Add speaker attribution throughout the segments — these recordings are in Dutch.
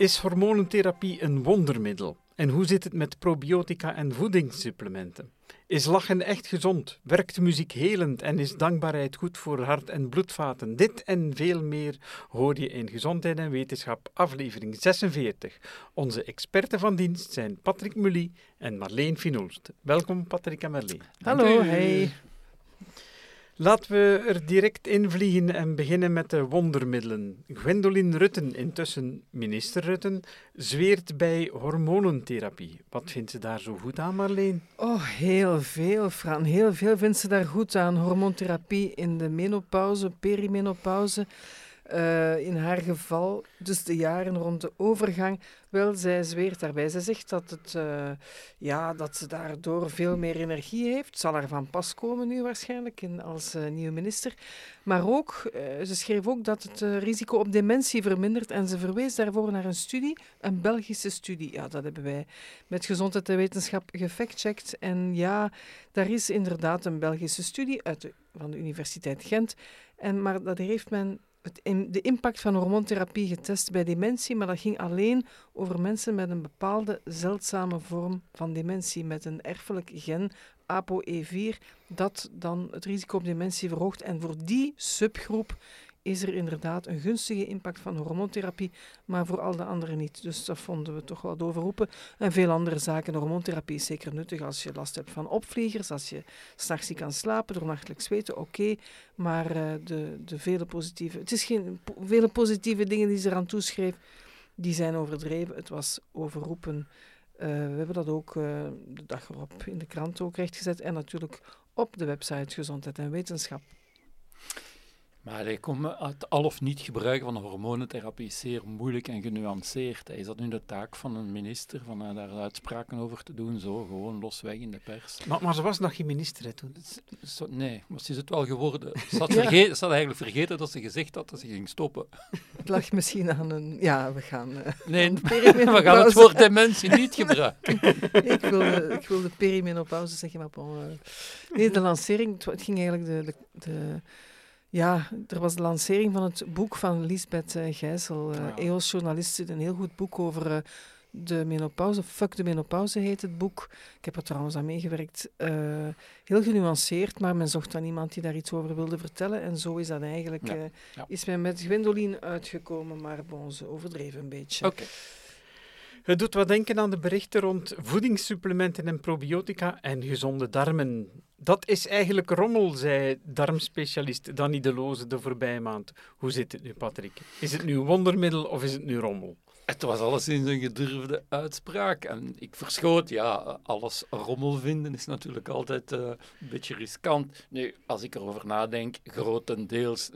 Speaker 1: Is hormonentherapie een wondermiddel? En hoe zit het met probiotica en voedingssupplementen? Is lachen echt gezond? Werkt muziek helend en is dankbaarheid goed voor hart- en bloedvaten? Dit en veel meer hoor je in Gezondheid en Wetenschap, aflevering 46. Onze experten van dienst zijn Patrick Mully en Marleen Finolst. Welkom, Patrick en Marleen.
Speaker 2: Hallo, hey.
Speaker 1: Laten we er direct in vliegen en beginnen met de wondermiddelen. Gwendoline Rutten, intussen minister Rutten, zweert bij hormonentherapie. Wat vindt ze daar zo goed aan, Marleen?
Speaker 2: Oh, heel veel, Fran. Heel veel vindt ze daar goed aan. Hormoontherapie in de menopauze, perimenopauze. Uh, in haar geval, dus de jaren rond de overgang, wel, zij zweert daarbij. Zij zegt dat, het, uh, ja, dat ze daardoor veel meer energie heeft. Zal er van pas komen nu waarschijnlijk als uh, nieuwe minister. Maar ook, ze schreef ook dat het risico op dementie vermindert. En ze verwees daarvoor naar een studie, een Belgische studie. Ja, dat hebben wij met Gezondheid en Wetenschap gefactcheckt. En ja, daar is inderdaad een Belgische studie uit van de Universiteit Gent. En, maar dat heeft men de impact van hormoontherapie getest bij dementie, maar dat ging alleen over mensen met een bepaalde zeldzame vorm van dementie, met een erfelijk gen, ApoE4, dat dan het risico op dementie verhoogt. En voor die subgroep is er inderdaad een gunstige impact van hormoontherapie, maar voor al de anderen niet. Dus dat vonden we toch wel doorroepen. En veel andere zaken. Hormoontherapie is zeker nuttig als je last hebt van opvliegers, als je s'nachts niet kan slapen door nachtelijk zweten, oké. Maar uh, de, de vele positieve... Het is geen vele positieve dingen die ze eraan toeschreef, die zijn overdreven. Het was overroepen. Uh, we hebben dat ook uh, de dag erop in de krant ook rechtgezet en natuurlijk op de website Gezondheid en Wetenschap.
Speaker 3: Maar hij komt het al of niet gebruiken van hormonentherapie is zeer moeilijk en genuanceerd. Is dat nu de taak van een minister, van uh, daar uitspraken over te doen, zo gewoon losweg in de pers?
Speaker 1: Maar, maar ze was nog geen minister hè, toen?
Speaker 3: Nee, maar ze is het wel geworden. Ze had, ja. vergeten, ze had eigenlijk vergeten dat ze gezegd had dat ze ging stoppen.
Speaker 2: Het lag misschien aan een... Ja, we gaan... Uh,
Speaker 3: nee, we gaan het woord dementie niet gebruiken.
Speaker 2: ik, wilde, ik wilde perimenopauze zeggen, maar bon, uh, Nee, de lancering, het ging eigenlijk de, de, de ja, er was de lancering van het boek van Lisbeth uh, Gijssel, uh, ja. EOS-journalist, een heel goed boek over uh, de menopauze. Fuck de menopauze heet het boek. Ik heb er trouwens aan meegewerkt. heel genuanceerd, maar men zocht dan iemand die daar iets over wilde vertellen. En zo is dat eigenlijk, ja. Ja. is men met Gwendoline uitgekomen, maar bon, ze overdreven een beetje.
Speaker 1: Oké. Okay. Het doet wat denken aan de berichten rond voedingssupplementen en probiotica en gezonde darmen. Dat is eigenlijk rommel, zei darmspecialist Danny De Loze de voorbije maand. Hoe zit het nu, Patrick? Is het nu wondermiddel of is het nu rommel?
Speaker 3: Het was alleszins een gedurfde uitspraak. En ik verschoot, ja, alles rommel vinden is natuurlijk altijd uh, een beetje riskant. Nu, als ik erover nadenk, grotendeels, 99%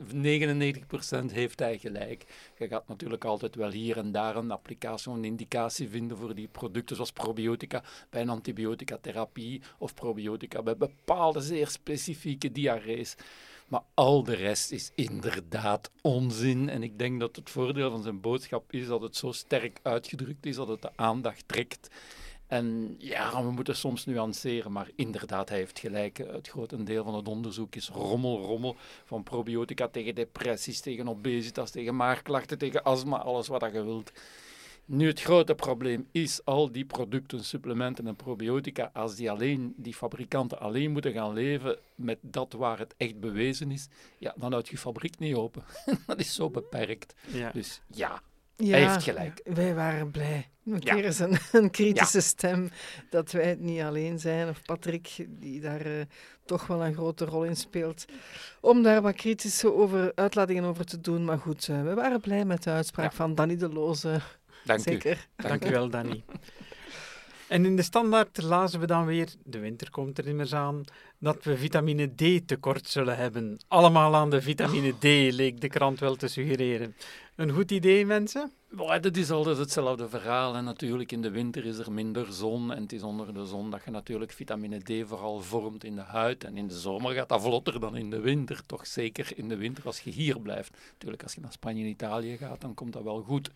Speaker 3: heeft hij gelijk. Je gaat natuurlijk altijd wel hier en daar een applicatie of een indicatie vinden voor die producten, zoals probiotica bij een antibiotica-therapie of probiotica bij bepaalde zeer specifieke diarrees. Maar al de rest is inderdaad onzin. En ik denk dat het voordeel van zijn boodschap is dat het zo sterk uitgedrukt is dat het de aandacht trekt. En ja, we moeten soms nuanceren, maar inderdaad, hij heeft gelijk. Het grotendeel van het onderzoek is rommel, rommel. Van probiotica tegen depressies, tegen obesitas, tegen maagklachten, tegen astma, alles wat je wilt. Nu, het grote probleem is al die producten, supplementen en probiotica, als die, alleen, die fabrikanten alleen moeten gaan leven met dat waar het echt bewezen is, ja, dan houdt je fabriek niet open. dat is zo beperkt. Ja. Dus ja, ja, hij heeft gelijk.
Speaker 2: Wij waren blij. Een ja. eens een, een kritische ja. stem dat wij het niet alleen zijn. Of Patrick, die daar uh, toch wel een grote rol in speelt. Om daar wat kritische over, uitlatingen over te doen. Maar goed, uh, we waren blij met de uitspraak van Danny de Loze.
Speaker 3: Dank
Speaker 2: Zeker.
Speaker 3: u.
Speaker 1: Dank u wel, Danny. En in de standaard lazen we dan weer, de winter komt er immers aan, dat we vitamine D tekort zullen hebben. Allemaal aan de vitamine D, leek de krant wel te suggereren. Een goed idee, mensen?
Speaker 3: Dat is altijd hetzelfde verhaal. En natuurlijk in de winter is er minder zon. En het is onder de zon dat je natuurlijk vitamine D vooral vormt in de huid. En in de zomer gaat dat vlotter dan in de winter. Toch zeker in de winter als je hier blijft. Natuurlijk, als je naar Spanje en Italië gaat, dan komt dat wel goed.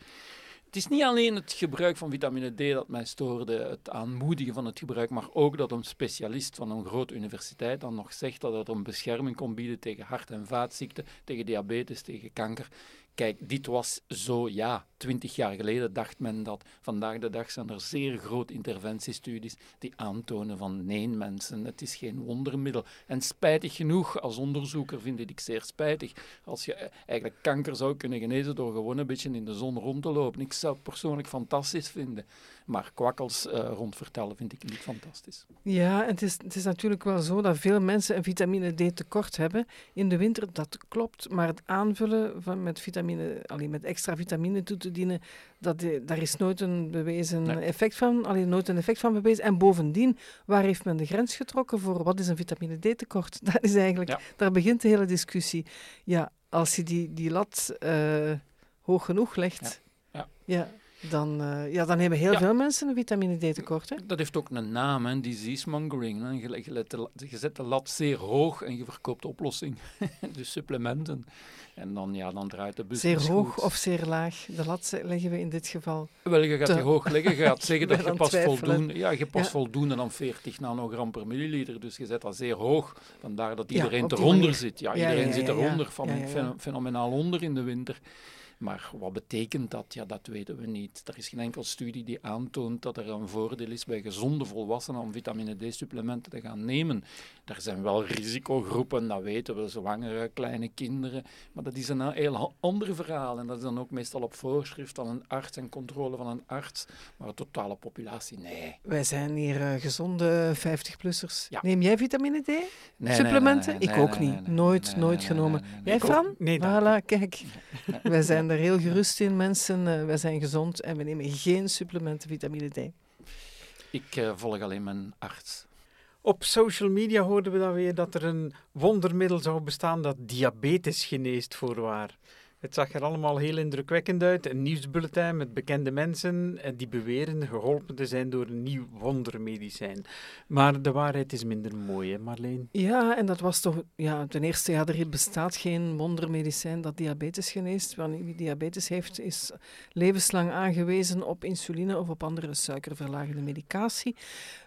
Speaker 3: Het is niet alleen het gebruik van vitamine D dat mij stoorde, het aanmoedigen van het gebruik, maar ook dat een specialist van een grote universiteit dan nog zegt dat het een bescherming kon bieden tegen hart- en vaatziekten, tegen diabetes, tegen kanker. Kijk, dit was zo, ja, twintig jaar geleden dacht men dat. Vandaag de dag zijn er zeer grote interventiestudies die aantonen van nee mensen, het is geen wondermiddel. En spijtig genoeg, als onderzoeker vind ik zeer spijtig, als je eh, eigenlijk kanker zou kunnen genezen door gewoon een beetje in de zon rond te lopen. Ik zou het persoonlijk fantastisch vinden. Maar kwakkels uh, rondvertellen vind ik niet fantastisch.
Speaker 2: Ja, en het is, het is natuurlijk wel zo dat veel mensen een vitamine D tekort hebben in de winter. Dat klopt, maar het aanvullen van met, vitamine, alleen met extra vitamine toe dienen, dat, daar is nooit een bewezen effect van, alleen nooit een effect van bewezen. En bovendien, waar heeft men de grens getrokken voor wat is een vitamine D tekort? Dat is eigenlijk, daar begint de hele discussie. Ja, als je die, die lat uh, hoog genoeg legt, ja. ja dan, uh, ja, dan hebben heel veel mensen een vitamine D tekort. Hè?
Speaker 3: Dat heeft ook een naam, hè, disease mongering. Hè. Je, je, je, zet de lat zeer hoog en je verkoopt oplossing, dus supplementen. En dan, ja, dan draait de bus
Speaker 2: Zeer hoog of zeer laag? De lat leggen we in dit geval
Speaker 3: Wel, je gaat je hoog leggen. Je gaat zeggen dat je pas voldoende, ja, je pas ja. voldoende dan 40 nanogram per milliliter. Dus je zet dat zeer hoog. Vandaar dat iedereen ja, eronder zit. Ja, iedereen zit eronder, van, fenomenaal onder in de winter. Maar wat betekent dat? Ja, dat weten we niet. Er is geen enkel studie die aantoont dat er een voordeel is bij gezonde volwassenen om vitamine D-supplementen te gaan nemen. Er zijn wel risicogroepen, dat weten we, zwangere, kleine kinderen. Maar dat is een heel ander verhaal. En dat is dan ook meestal op voorschrift van een arts en controle van een arts. Maar de totale populatie, nee.
Speaker 2: Wij zijn hier uh, gezonde 50-plussers. Ja. Neem jij vitamine D? Nee, Supplementen?
Speaker 3: Nee,
Speaker 2: ik ook niet. nooit, nooit genomen. Jij, Fran?
Speaker 1: Nee,
Speaker 2: voilà, kijk. Wij zijn er heel gerust in, mensen. Uh, wij zijn gezond en we nemen geen supplementen vitamine D.
Speaker 3: Ik uh, volg alleen mijn arts.
Speaker 1: Op social media hoorden we dan weer dat er een wondermiddel zou bestaan dat diabetes geneest voorwaar. Het zag er allemaal heel indrukwekkend uit. Een nieuwsbulletin met bekende mensen eh, die beweren geholpen te zijn door een nieuw wondermedicijn. Maar de waarheid is minder mooi, hè Marleen?
Speaker 2: Ja, en dat was toch... Ja, ten eerste, ja, er bestaat geen wondermedicijn dat diabetes geneest. Wanneer wie diabetes heeft, is levenslang aangewezen op insuline of op andere suikerverlagende medicatie.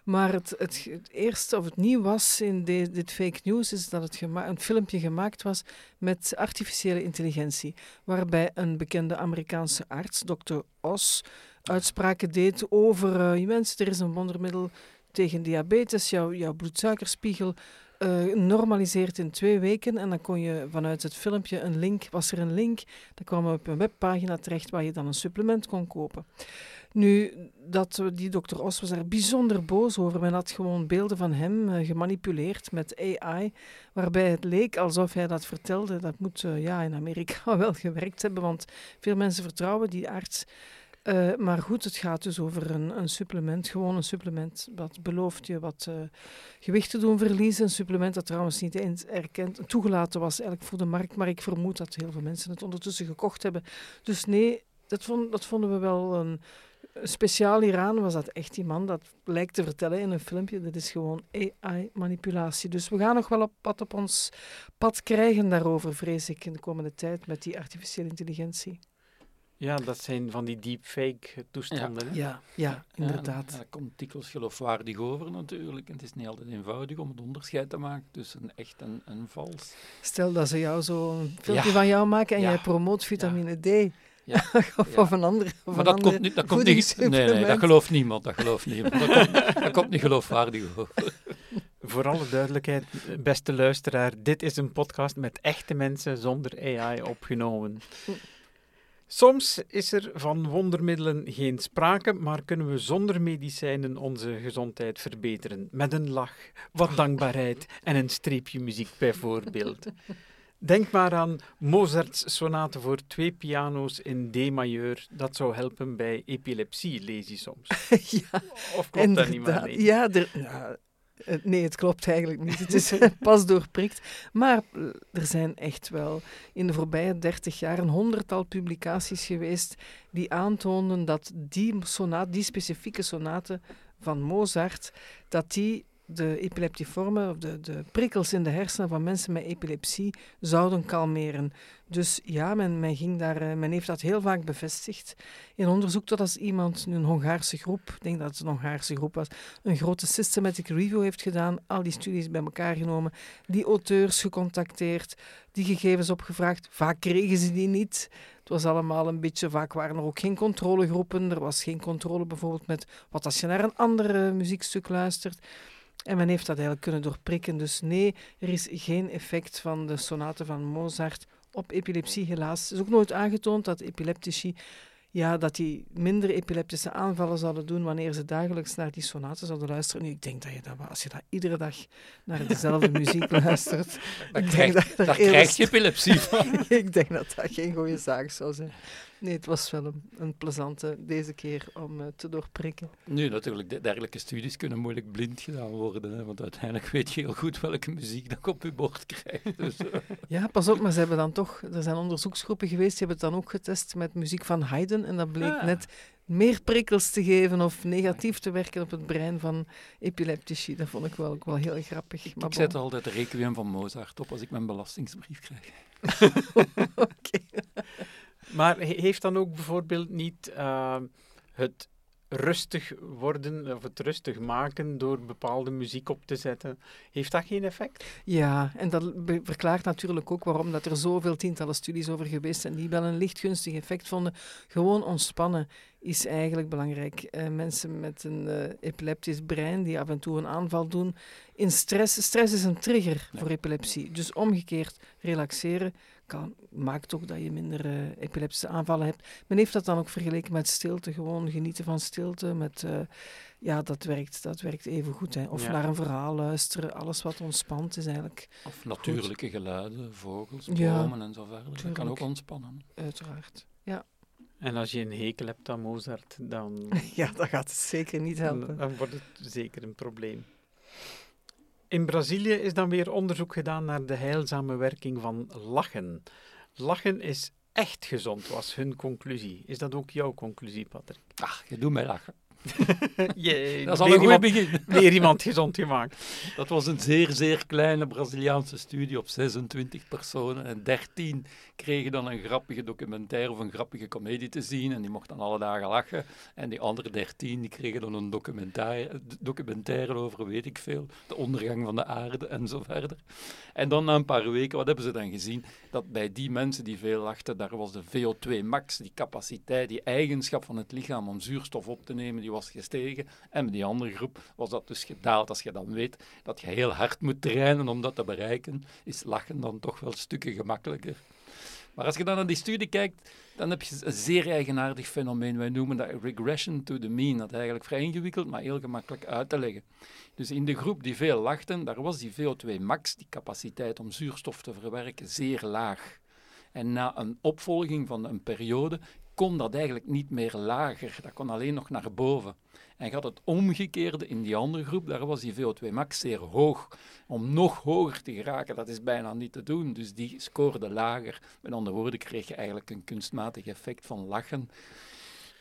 Speaker 2: Maar het, het, eerste of het nieuw was in dit fake news is dat het een filmpje gemaakt was met artificiële intelligentie, waarbij een bekende Amerikaanse arts, Dr. Os, uitspraken deed over uh, mensen, er is een wondermiddel tegen diabetes, jouw, jouw bloedsuikerspiegel uh, normaliseert in twee weken. En dan kon je vanuit het filmpje een link, was er een link, dan kwam we op een webpagina terecht waar je dan een supplement kon kopen. Nu, dat, die dokter Os was daar bijzonder boos over. Men had gewoon beelden van hem uh, gemanipuleerd met AI, waarbij het leek alsof hij dat vertelde. Dat moet uh, ja, in Amerika wel gewerkt hebben, want veel mensen vertrouwen die arts. Uh, maar goed, het gaat dus over een, een, supplement, gewoon een supplement dat belooft je wat gewicht te doen verliezen. Een supplement dat trouwens niet eens erkend, toegelaten was eigenlijk voor de markt, maar ik vermoed dat heel veel mensen het ondertussen gekocht hebben. Dus nee, dat, dat vonden we wel een speciaal hieraan was dat echt die man dat lijkt te vertellen in een filmpje. Dat is gewoon AI-manipulatie. Dus we gaan nog wel op wat op ons pad krijgen daarover, vrees ik, in de komende tijd met die artificiële intelligentie.
Speaker 1: Ja, dat zijn van die deepfake toestanden.
Speaker 2: Ja, ja, ja, inderdaad.
Speaker 3: Ja, komt dikwijls geloofwaardig over natuurlijk. het is niet altijd eenvoudig om het onderscheid te maken tussen echt en, en vals.
Speaker 2: Stel dat ze jou zo'n filmpje van jou maken en jij promoot vitamine D. Ja. of, een andere. Of
Speaker 3: maar dat komt niet. Dat komt niet nee, nee, dat gelooft niemand. Dat gelooft niemand. Dat komt, dat komt niet geloofwaardig over.
Speaker 1: Voor alle duidelijkheid, beste luisteraar, dit is een podcast met echte mensen zonder AI opgenomen. Soms is er van wondermiddelen geen sprake, maar kunnen we zonder medicijnen onze gezondheid verbeteren. Met een lach, wat dankbaarheid en een streepje muziek bijvoorbeeld. Denk maar aan Mozarts sonate voor twee piano's in D-majeur. Dat zou helpen bij epilepsie, lees je soms.
Speaker 2: ja,
Speaker 1: of klopt dat niet meer?
Speaker 2: Ja, ja, nee, het klopt eigenlijk niet. Het is pas doorprikt. Maar eh, er zijn echt wel in de voorbije dertig jaar een honderdtal publicaties geweest die aantoonden dat die sonate, die specifieke sonate van Mozart, dat die de epileptiformen, of de, de prikkels in de hersenen van mensen met epilepsie, zouden kalmeren. Dus ja, men, men, ging daar, eh, men heeft dat heel vaak bevestigd. In onderzoek tot als iemand, een Hongaarse groep, ik denk dat het een Hongaarse groep was, een grote systematic review heeft gedaan, al die studies bij elkaar genomen, die auteurs gecontacteerd, die gegevens opgevraagd. Vaak kregen ze die niet. Het was allemaal een beetje, vaak waren er ook geen controlegroepen. Er was geen controle bijvoorbeeld met wat als je naar een ander muziekstuk luistert. En men heeft dat eigenlijk kunnen doorprikken. Dus nee, er is geen effect van de sonaten van Mozart op epilepsie, helaas. Het is ook nooit aangetoond dat epileptici ja, dat die minder epileptische aanvallen zouden doen wanneer ze dagelijks naar die sonaten zouden luisteren. Nu, ik denk dat je dat, als je dat iedere dag naar dezelfde muziek luistert,
Speaker 3: Dan krijg,
Speaker 2: dat
Speaker 3: daar
Speaker 2: eerst-
Speaker 3: krijg je epilepsie van.
Speaker 2: ik denk dat dat geen goede zaak zou zijn. Nee, het was wel een, een plezante deze keer om eh, te doorprikken.
Speaker 3: Nu, natuurlijk, de- dergelijke studies kunnen moeilijk blind gedaan worden. Hè, want uiteindelijk weet je heel goed welke muziek dat op je bord krijg. Dus, eh,
Speaker 2: Ja, pas op, maar ze hebben dan toch, er zijn onderzoeksgroepen geweest, die hebben het dan ook getest met muziek van Haydn. En dat bleek
Speaker 3: Ah.
Speaker 2: net meer prikkels te geven of negatief te werken op het brein van epileptici. Dat vond ik wel, ook wel heel grappig.
Speaker 3: ik
Speaker 2: maar
Speaker 3: ik zet
Speaker 2: bon.
Speaker 3: altijd de requiem van Mozart op als ik mijn belastingsbrief krijg.
Speaker 2: Oké.
Speaker 1: Maar he- heeft dan ook bijvoorbeeld niet eh, het rustig worden of het rustig maken door bepaalde muziek op te zetten, heeft dat geen effect?
Speaker 2: Ja, en dat verklaart natuurlijk ook waarom dat er zoveel tientallen studies over geweest zijn die wel een licht gunstig effect vonden. Gewoon ontspannen is eigenlijk belangrijk. Eh, mensen met een eh, epileptisch brein die af en toe een aanval doen in stress. Stress is een trigger
Speaker 3: Ja.
Speaker 2: voor epilepsie. Dus omgekeerd relaxeren kan, maakt ook dat je minder eh, epileptische aanvallen hebt. Men heeft dat dan ook vergeleken met stilte, gewoon genieten van stilte. Met, eh, ja, dat werkt, dat werkt even goed. Hè. Of
Speaker 1: Ja.
Speaker 2: naar een verhaal luisteren, alles wat ontspant is eigenlijk
Speaker 3: Of natuurlijke geluiden, vogels,
Speaker 2: Ja,
Speaker 3: bomen en zo verder. Dat kan ook ontspannen.
Speaker 2: Uiteraard. Ja.
Speaker 1: En als je een hekel hebt aan Mozart, dan,
Speaker 2: ja, dat gaat het zeker niet
Speaker 1: dan,
Speaker 2: helpen.
Speaker 1: dan wordt het zeker een probleem. In Brazilië is dan weer onderzoek gedaan naar de heilzame werking van lachen. Lachen is echt gezond, was hun conclusie. Is dat ook jouw conclusie, Patrick?
Speaker 3: Ach, je doet mij lachen.
Speaker 1: Jee,
Speaker 3: Dat is al
Speaker 1: weer
Speaker 3: een goed
Speaker 1: iemand,
Speaker 3: begin.
Speaker 1: weer iemand gezond gemaakt.
Speaker 3: Dat was een zeer, zeer kleine Braziliaanse studie op 26 personen. En 13 kregen dan een grappige documentaire of een grappige komedie te zien. En die mochten dan alle dagen lachen. En die andere 13 die kregen dan een documentaire, documentaire over, weet ik veel, de ondergang van de aarde en zo verder. En dan na een paar weken, wat hebben ze dan gezien? Dat bij die mensen die veel lachten, daar was de VO2 max, die capaciteit, die eigenschap van het lichaam om zuurstof op te nemen, die was gestegen. En bij die andere groep was dat dus gedaald. Als je dan weet dat je heel hard moet trainen om dat te bereiken, is lachen dan toch wel stukken gemakkelijker. Maar als je dan naar die studie kijkt, dan heb je een zeer eigenaardig fenomeen. Wij noemen dat regression to the mean. Dat is eigenlijk vrij ingewikkeld, maar heel gemakkelijk uit te leggen. Dus in de groep die veel lachten, daar was die VO2 max, die capaciteit om zuurstof te verwerken, zeer laag. En na een opvolging van een periode kon dat eigenlijk niet meer lager. Dat kon alleen nog naar boven. En gaat het omgekeerde in die andere groep, daar was die VO2 max zeer hoog. Om nog hoger te geraken, dat is bijna niet te doen. Dus die scoorde lager. Met andere woorden kreeg je eigenlijk een kunstmatig effect van lachen.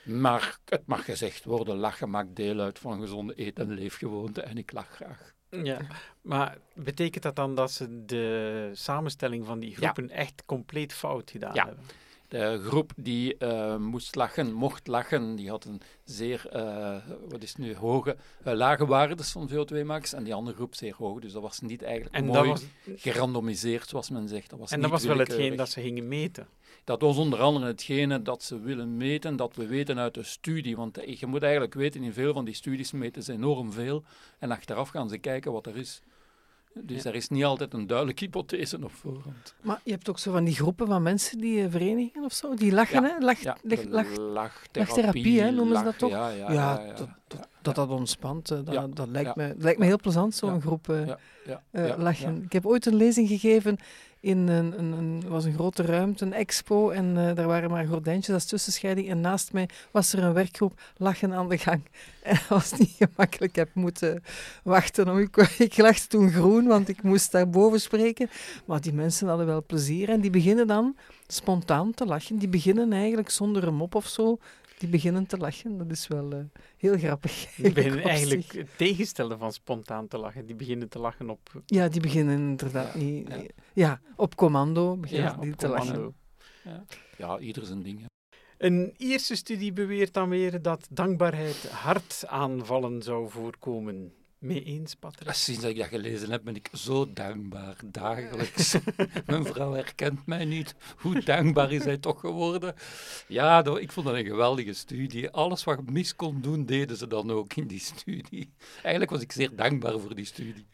Speaker 3: Maar het mag gezegd worden, lachen maakt deel uit van gezonde eet- en leefgewoonten en ik lach graag.
Speaker 1: Ja, maar betekent dat dan dat ze de samenstelling van die groepen echt compleet fout gedaan
Speaker 3: Ja.
Speaker 1: hebben?
Speaker 3: De groep die eh, moest lachen, mocht lachen, die had een zeer, eh, wat is het nu, hoge, eh, lage waardes van VO2 max. En die andere groep zeer hoog. Dus dat was niet eigenlijk
Speaker 1: En
Speaker 3: mooi
Speaker 1: was,
Speaker 3: gerandomiseerd, zoals men zegt. Dat was
Speaker 1: en
Speaker 3: niet
Speaker 1: dat was wel hetgeen dat ze gingen meten.
Speaker 3: Dat was onder andere hetgene dat ze willen meten, dat we weten uit de studie. Want je moet eigenlijk weten, in veel van die studies meten ze enorm veel. En achteraf gaan ze kijken wat er is. Dus
Speaker 1: Ja.
Speaker 3: er is niet altijd een duidelijke hypothese op voorhand.
Speaker 2: Maar je hebt ook zo van die groepen van mensen die eh, verenigen of zo, die lachen, hè? Lach,
Speaker 3: Ja,
Speaker 2: lach,
Speaker 3: de
Speaker 2: lach-
Speaker 3: lachtherapie,
Speaker 2: hè, noemen ze dat toch?
Speaker 3: Ja,
Speaker 2: dat, dat, dat dat ontspant, dat, dat, lijkt, me, lijkt me heel plezant, zo'n groep eh, eh, lachen. Ik heb ooit een lezing gegeven in een, was een grote ruimte, een expo, en eh daar waren maar gordijntjes als tussenscheiding. En naast mij was er een werkgroep lachen aan de gang. En dat was niet gemakkelijk. Ik heb moeten wachten. Om, ik, ik lachte toen groen, want ik moest daar boven spreken. Maar die mensen hadden wel plezier. En die beginnen dan spontaan te lachen. Die beginnen eigenlijk zonder een mop of zo. Die beginnen te lachen. Dat is wel eh, heel grappig.
Speaker 1: Die beginnen
Speaker 2: op zich.
Speaker 1: eigenlijk het tegenstellen van spontaan te lachen. Die beginnen te lachen op,
Speaker 2: Ja, die beginnen inderdaad
Speaker 3: Ja,
Speaker 2: niet.
Speaker 3: ja.
Speaker 2: Ja. op commando beginnen
Speaker 1: ja,
Speaker 2: die
Speaker 1: op
Speaker 2: te lachen.
Speaker 3: Ja, ieder zijn ding. hè.
Speaker 1: Een Ierse studie beweert dan weer dat dankbaarheid hartaanvallen zou voorkomen. Mee eens, Patrick?
Speaker 3: Sinds ik dat gelezen heb, ben ik zo dankbaar, dagelijks. Mijn vrouw herkent mij niet. Hoe dankbaar is hij toch geworden? Ja, ik vond dat een geweldige studie. Alles wat mis kon doen, deden ze dan ook in die studie. Eigenlijk was ik zeer dankbaar voor die studie.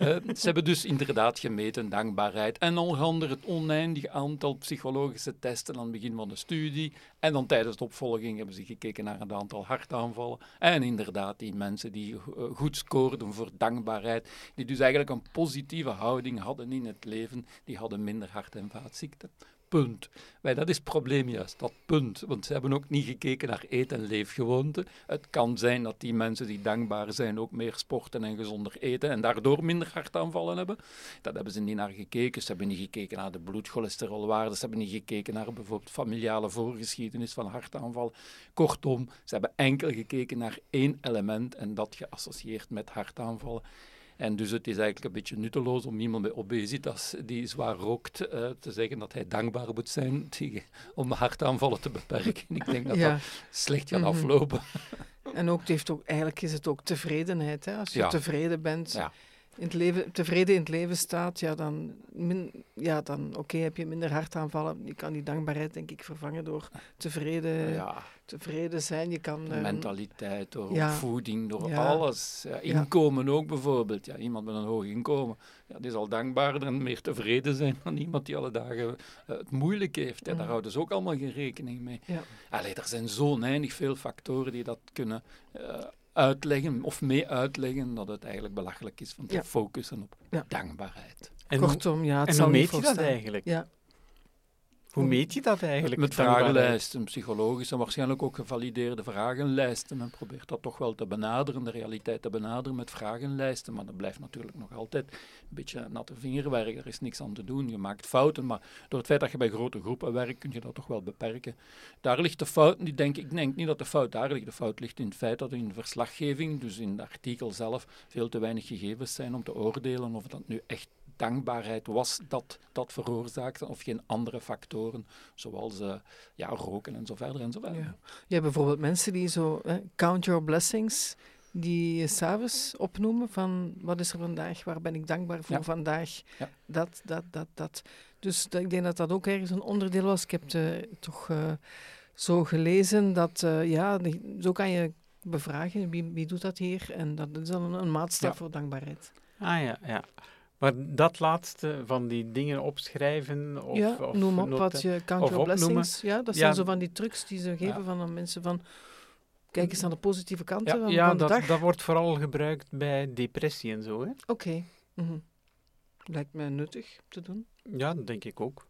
Speaker 3: Uh, ze hebben dus inderdaad gemeten dankbaarheid. En onder andere het oneindige aantal psychologische testen aan het begin van de studie. En dan tijdens de opvolging hebben ze gekeken naar het aantal hartaanvallen. En inderdaad, die mensen die eh, goed voor dankbaarheid, die dus eigenlijk een positieve houding hadden in het leven, die hadden minder hart- en vaatziekten. Punt. Wij, dat is het probleem juist, dat punt. Want ze hebben ook niet gekeken naar eet- en leefgewoonten. Het kan zijn dat die mensen die dankbaar zijn ook meer sporten en gezonder eten en daardoor minder hartaanvallen hebben. Dat hebben ze niet naar gekeken. Ze hebben niet gekeken naar de bloedcholesterolwaarden. Ze hebben niet gekeken naar bijvoorbeeld familiale voorgeschiedenis van hartaanvallen. Kortom, ze hebben enkel gekeken naar één element en dat geassocieerd met hartaanvallen. En dus het is eigenlijk een beetje nutteloos om iemand met obesitas die zwaar rookt uh, te zeggen dat hij dankbaar moet zijn om hartaanvallen te beperken. Ik denk dat dat slecht gaat mm -hmm. aflopen.
Speaker 2: En ook, het heeft ook, eigenlijk is het ook tevredenheid. Hè? Als je
Speaker 3: Ja.
Speaker 2: tevreden bent,
Speaker 3: Ja.
Speaker 2: In het leven, tevreden in het leven staat, ja, dan, min, ja, dan oké, heb je minder hartaanvallen. Je kan die dankbaarheid, denk ik, vervangen door tevreden,
Speaker 3: Ja,
Speaker 2: tevreden zijn. Je kan...
Speaker 3: de
Speaker 2: eh,
Speaker 3: mentaliteit, door
Speaker 2: ja.
Speaker 3: opvoeding, door
Speaker 2: Ja.
Speaker 3: alles. Ja, inkomen ook bijvoorbeeld. Ja, iemand met een hoog inkomen, ja, die zal dankbaarder en meer tevreden zijn dan iemand die alle dagen eh, het moeilijk heeft. Ja, daar
Speaker 2: Mhm.
Speaker 3: houden ze ook allemaal geen rekening mee.
Speaker 2: Ja.
Speaker 3: Allee, er zijn zo oneindig veel factoren die dat kunnen eh, uitleggen of mee uitleggen dat het eigenlijk belachelijk is van te
Speaker 2: Ja.
Speaker 3: focussen op
Speaker 2: Ja.
Speaker 3: dankbaarheid.
Speaker 1: En, hoe,
Speaker 2: Kortom, ja, het
Speaker 1: en
Speaker 2: zal
Speaker 1: hoe meet je dat eigenlijk?
Speaker 2: Ja.
Speaker 1: Hoe meet je dat eigenlijk?
Speaker 3: Met vragenlijsten, psychologische en waarschijnlijk ook gevalideerde vragenlijsten. Men probeert dat toch wel te benaderen, de realiteit te benaderen met vragenlijsten. Maar dat blijft natuurlijk nog altijd een beetje natte vingerwerk. Er is niks aan te doen. Je maakt fouten, maar door het feit dat je bij grote groepen werkt, kun je dat toch wel beperken. Daar ligt de fout, die denk, ik denk niet dat de fout daar ligt. De fout ligt in het feit dat in de verslaggeving, dus in het artikel zelf, veel te weinig gegevens zijn om te oordelen of dat nu echt dankbaarheid was dat dat veroorzaakte of geen andere factoren zoals eh, ja, roken en zo verder en zo verder.
Speaker 2: Ja. Je hebt bijvoorbeeld mensen die zo, hè, count your blessings, die je s'avonds opnoemen van wat is er vandaag, waar ben ik dankbaar voor
Speaker 3: Ja.
Speaker 2: vandaag,
Speaker 3: Ja.
Speaker 2: dat, dat, dat, dat. Dus dat, ik denk dat dat ook ergens een onderdeel was. Ik heb het toch eh, zo gelezen dat, eh, ja, zo kan je bevragen, wie, wie doet dat hier? En dat is dan een, een maatstaf
Speaker 3: Ja.
Speaker 2: voor dankbaarheid.
Speaker 1: Ah ja, ja. Maar dat laatste van die dingen opschrijven of,
Speaker 2: ja,
Speaker 1: of
Speaker 2: noem op wat je count
Speaker 1: of
Speaker 2: your
Speaker 1: opnoemen.
Speaker 2: blessings. Ja, dat
Speaker 1: Ja.
Speaker 2: zijn zo van die trucs die ze geven van aan mensen van, kijk eens naar de positieve kanten
Speaker 1: Ja,
Speaker 2: van,
Speaker 1: ja
Speaker 2: van
Speaker 1: dat,
Speaker 2: dag.
Speaker 1: dat wordt vooral gebruikt bij depressie en zo. Hè?
Speaker 2: Oké. Mhm. Lijkt mij nuttig te doen.
Speaker 1: Ja, dat denk ik ook.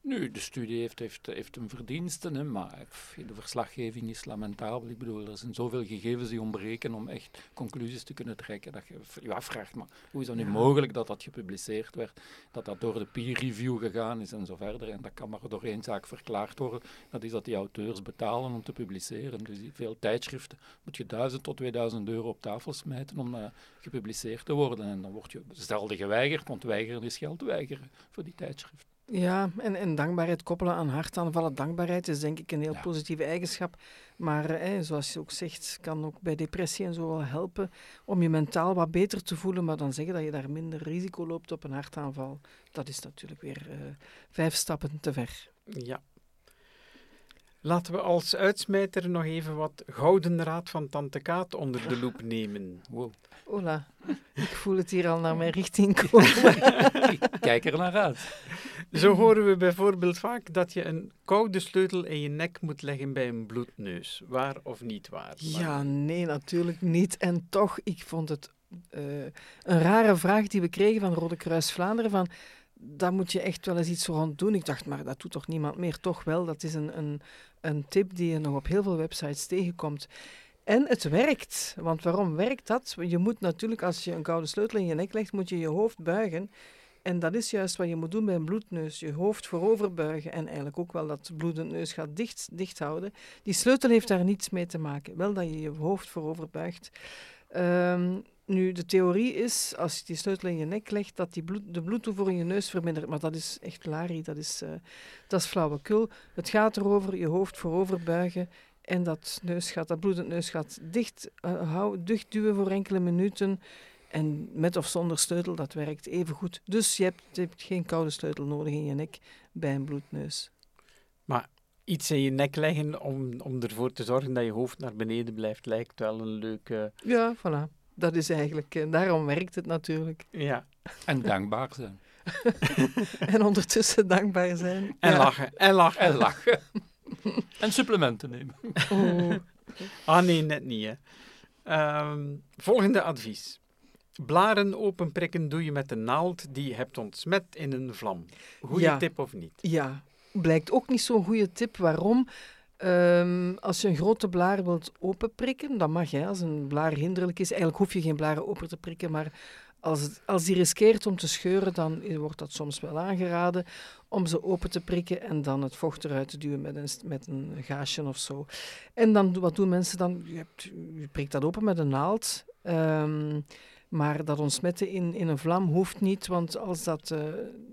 Speaker 3: Nu, de studie heeft, heeft, heeft een verdiensten, hè, maar de verslaggeving is lamentabel. Ik bedoel, er zijn zoveel gegevens die ontbreken om echt conclusies te kunnen trekken. Dat je je afvraagt, maar hoe is dat nu
Speaker 2: Ja.
Speaker 3: mogelijk dat dat gepubliceerd werd? Dat dat door de peer review gegaan is en zo verder. En dat kan maar door één zaak verklaard worden. Dat is dat die auteurs betalen om te publiceren. Dus veel tijdschriften moet je 1000 tot 2000 euro op tafel smijten om eh, gepubliceerd te worden. En dan word je zelden geweigerd, want weigeren is geld weigeren voor die tijdschrift.
Speaker 2: Ja, en, en dankbaarheid koppelen aan hartaanvallen. Dankbaarheid is denk ik een heel
Speaker 3: Ja.
Speaker 2: positieve eigenschap. Maar eh, zoals je ook zegt, kan ook bij depressie en zo wel helpen om je mentaal wat beter te voelen. Maar dan zeggen dat je daar minder risico loopt op een hartaanval. Dat is natuurlijk weer eh, vijf stappen te ver.
Speaker 1: Ja. Laten we als uitsmijter nog even wat gouden raad van Tante Kaat onder de loep nemen.
Speaker 3: Wow.
Speaker 2: Hola, ik voel het hier al naar mijn richting komen.
Speaker 3: Ik kijk er naar uit.
Speaker 1: Zo horen we bijvoorbeeld vaak dat je een koude sleutel in je nek moet leggen bij een bloedneus. Waar of niet waar? Maar-
Speaker 2: Ja, nee, natuurlijk niet. En toch, ik vond het eh, een rare vraag die we kregen van Rode Kruis Vlaanderen. Van, daar moet je echt wel eens iets rond doen. Ik dacht, maar dat doet toch niemand meer? Toch wel, dat is een, een, een tip die je nog op heel veel websites tegenkomt. En het werkt. Want waarom werkt dat? Je moet natuurlijk, als je een koude sleutel in je nek legt, moet je je hoofd buigen. En dat is juist wat je moet doen bij een bloedneus. Je hoofd voorover buigen en eigenlijk ook wel dat bloedend neus gaat dicht, dicht houden. Die sleutel heeft daar niets mee te maken. Wel dat je je hoofd voorover buigt. Ehm, nu, de theorie is, als je die sleutel in je nek legt, dat die bloed, de bloedtoevoer in je neus vermindert. Maar dat is echt larie, dat is, eh, dat is flauwekul. Het gaat erover je hoofd voorover buigen En dat neusgat, dat bloedend neusgat, dicht, uh, hou, dicht duwen voor enkele minuten. En met of zonder sleutel, dat werkt even goed. Dus je hebt, je hebt geen koude sleutel nodig in je nek bij een bloedneus.
Speaker 1: Maar iets in je nek leggen om, om ervoor te zorgen dat je hoofd naar beneden blijft, lijkt wel een leuke...
Speaker 2: Ja, voilà. Dat is eigenlijk... En daarom werkt het natuurlijk.
Speaker 1: Ja.
Speaker 3: En dankbaar zijn.
Speaker 2: en ondertussen dankbaar zijn.
Speaker 1: En lachen. En lachen.
Speaker 3: En lachen. en supplementen nemen.
Speaker 2: Oh.
Speaker 1: Ah nee, net niet. Hè. Ehm, volgende advies. Blaren openprikken doe je met een naald die je hebt ontsmet in een vlam. Goeie
Speaker 2: Ja.
Speaker 1: tip of niet?
Speaker 2: Ja, blijkt ook niet zo'n goede tip. Waarom? Ehm, als je een grote blaar wilt openprikken, dan mag. Hè. Als een blaar hinderlijk is, eigenlijk hoef je geen blaren open te prikken, maar als, het- als die riskeert om te scheuren, dan wordt dat soms wel aangeraden om ze open te prikken en dan het vocht eruit te duwen met een, met een gaasje of zo. En dan, wat doen mensen dan? Je, hebt, je prikt dat open met een naald. Ehm, maar dat ontsmetten in, in een vlam hoeft niet, want als dat,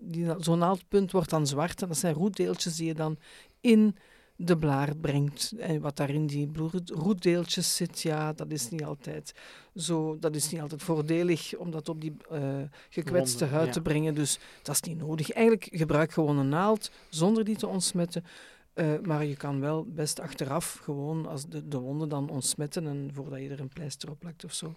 Speaker 2: na- zo'n naaldpunt wordt dan zwart en dat zijn roetdeeltjes die je dan in de blaar brengt. En wat daar in die roetdeeltjes zit, ja, dat is niet altijd zo, dat is niet altijd voordelig om dat op die eh, gekwetste
Speaker 1: Wonden,
Speaker 2: huid
Speaker 1: ja.
Speaker 2: te brengen. Dus dat is niet nodig. Eigenlijk gebruik gewoon een naald zonder die te ontsmetten. Eh, maar je kan wel best achteraf gewoon als de, de wonden dan ontsmetten en voordat je er een pleister op plakt of zo.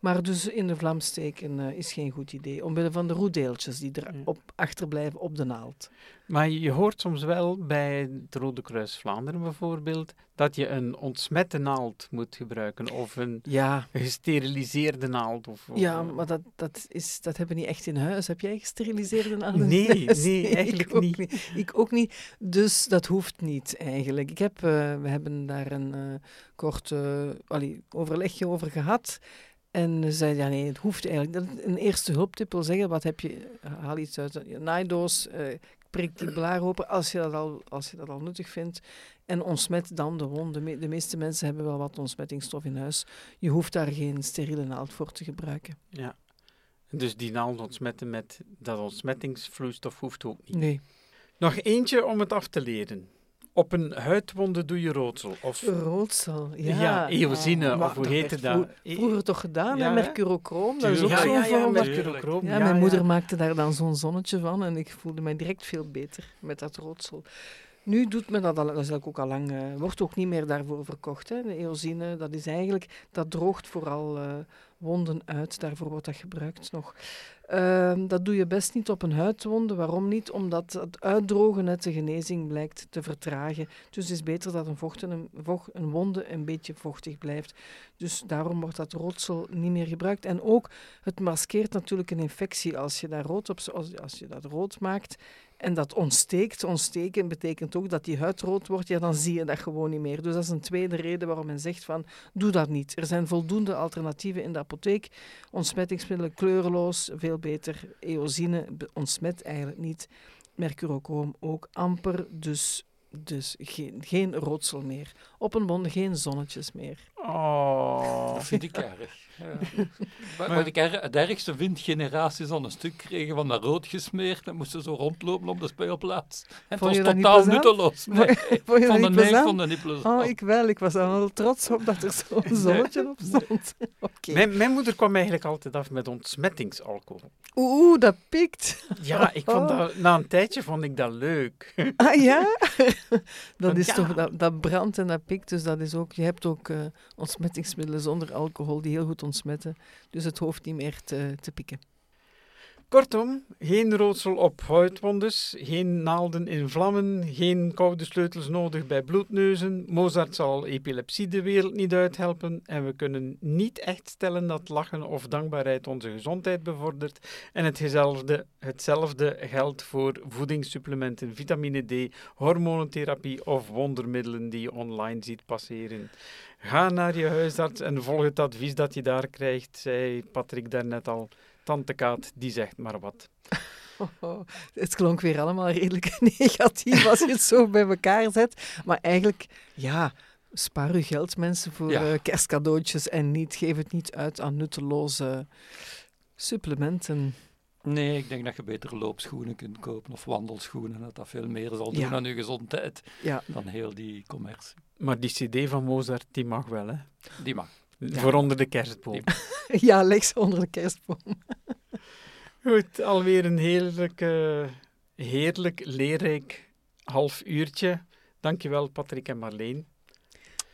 Speaker 2: Maar dus in de vlam steken eh, is geen goed idee. Omwille van de roetdeeltjes die
Speaker 1: Ja.
Speaker 2: erop achterblijven op de naald.
Speaker 1: Maar je hoort soms wel bij het Rode Kruis Vlaanderen bijvoorbeeld dat je een ontsmette naald moet gebruiken of een
Speaker 2: Ja,
Speaker 1: gesteriliseerde naald. Of, of-
Speaker 2: ja maar dat, dat, is, dat hebben we niet echt in huis. Heb jij gesteriliseerde naalden?
Speaker 1: Nee, nee,
Speaker 2: ik
Speaker 1: eigenlijk
Speaker 2: ook
Speaker 1: niet.
Speaker 2: Ik ook niet. Dus dat hoeft niet eigenlijk. Ik heb, eh, we hebben daar een eh, kort allee, overlegje over gehad. En ze zei, ja nee, het hoeft eigenlijk. Een eerste hulptip wil zeggen, wat heb je, haal iets uit je naaidoos, eh, prik die blaar open als je, dat al, als je dat al nuttig vindt. En ontsmet dan de wond. De, me- de meeste mensen hebben wel wat ontsmettingsstof in huis. Je hoeft daar geen steriele naald voor te gebruiken.
Speaker 1: Ja. Dus die naald ontsmetten met dat ontsmettingsvloeistof hoeft ook niet.
Speaker 2: Nee.
Speaker 1: Nog eentje om het af te leren. Op een huidwonde doe je roodsel. Of
Speaker 2: Roodsel, ja.
Speaker 1: ja, eosine,
Speaker 2: maar
Speaker 1: of hoe
Speaker 2: dat
Speaker 1: heette dat?
Speaker 2: vroeg- Vroeger toch gedaan,
Speaker 1: Ja?
Speaker 2: Mercurochrome, dat is ook
Speaker 1: ja,
Speaker 2: zo'n
Speaker 1: ja,
Speaker 2: vorm.
Speaker 1: mercurochrome,
Speaker 2: Ja, mijn moeder maakte daar dan zo'n zonnetje van en ik voelde mij direct veel beter met dat roodsel. Nu doet men dat al, ook al lang, eh, wordt ook niet meer daarvoor verkocht. Hè. De eosine, dat is eigenlijk, dat droogt vooral eh, wonden uit, daarvoor wordt dat gebruikt nog. Ehm, dat doe je best niet op een huidwonde. Waarom niet? Omdat het uitdrogen net de genezing blijkt te vertragen. Dus het is beter dat een, vocht en een, een wonde een beetje vochtig blijft. Dus daarom wordt dat roodsel niet meer gebruikt. En ook, het maskeert natuurlijk een infectie als je, daar rood als je dat rood maakt en dat ontsteekt. Ontsteken betekent ook dat die huid rood wordt, ja, dan zie je dat gewoon niet meer. Dus dat is een tweede reden waarom men zegt van, doe dat niet. Er zijn voldoende alternatieven in de apotheek. Ontsmettingsmiddelen kleureloos, veel beter. Eosine ontsmet eigenlijk niet. Mercurochrome ook amper, dus, dus geen, geen roodsel meer. Op een wonde geen zonnetjes meer.
Speaker 1: Oh.
Speaker 3: Dat vind ik erg. Ja. Wat ik er, het ergste vind, generaties al een stuk kregen van dat rood gesmeerd en moesten zo rondlopen op de speelplaats. En het
Speaker 2: Vond
Speaker 3: was
Speaker 2: je dat niet
Speaker 3: totaal nutteloos. Nee,
Speaker 2: Vond je
Speaker 3: ik
Speaker 2: dat
Speaker 3: vond
Speaker 2: niet
Speaker 3: het nee, ik
Speaker 2: plezant?
Speaker 3: vond het niet plezant.
Speaker 2: Oh, ik wel. Ik was dan wel trots op dat er zo'n zonnetje op stond. Oké.
Speaker 1: Mijn, mijn moeder kwam eigenlijk altijd af met ontsmettingsalcohol.
Speaker 2: Oeh, dat pikt.
Speaker 1: Ja, ik vond dat, na een tijdje vond ik dat leuk.
Speaker 2: Ah ja? dat is
Speaker 1: ja.
Speaker 2: toch, dat, dat brandt en dat pikt. Dus dat is ook, je hebt ook eh, ontsmettingsmiddelen zonder alcohol die heel goed ontsmetten. Dus het hoeft niet meer te, te pikken.
Speaker 1: Kortom, geen roodsel op huidwondes, geen naalden in vlammen, geen koude sleutels nodig bij bloedneuzen. Mozart zal epilepsie de wereld niet uithelpen en we kunnen niet echt stellen dat lachen of dankbaarheid onze gezondheid bevordert. En hetzelfde, hetzelfde geldt voor voedingssupplementen, vitamine D, hormonentherapie of wondermiddelen die je online ziet passeren. Ga naar je huisarts en volg het advies dat je daar krijgt, zei Patrick daarnet al. Tante Kaat, die zegt maar wat.
Speaker 2: Oh, het klonk weer allemaal redelijk negatief als je het zo bij elkaar zet. Maar eigenlijk, ja, spaar uw geld mensen voor
Speaker 3: Ja.
Speaker 2: eh, kerstcadeautjes en niet, geef het niet uit aan nutteloze supplementen.
Speaker 3: Nee, ik denk dat je beter loopschoenen kunt kopen of wandelschoenen. Dat dat veel meer zal doen
Speaker 2: Ja.
Speaker 3: aan je gezondheid
Speaker 2: Ja.
Speaker 3: dan heel die commercie.
Speaker 1: Maar die cd van Mozart, die mag wel, hè?
Speaker 3: Die mag.
Speaker 1: Voor onder de kerstboom.
Speaker 2: Ja, leg ze onder de kerstboom.
Speaker 1: Goed, alweer een heerlijk, eh, heerlijk leerrijk half uurtje. Dankjewel, Patrick en Marleen.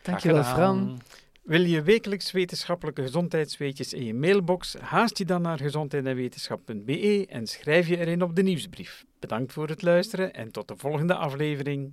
Speaker 2: Dankjewel. Fran.
Speaker 1: Wil je wekelijks wetenschappelijke gezondheidsweetjes in je mailbox? Haast je dan naar gezondheidenwetenschap.be en schrijf je erin op de nieuwsbrief. Bedankt voor het luisteren en tot de volgende aflevering.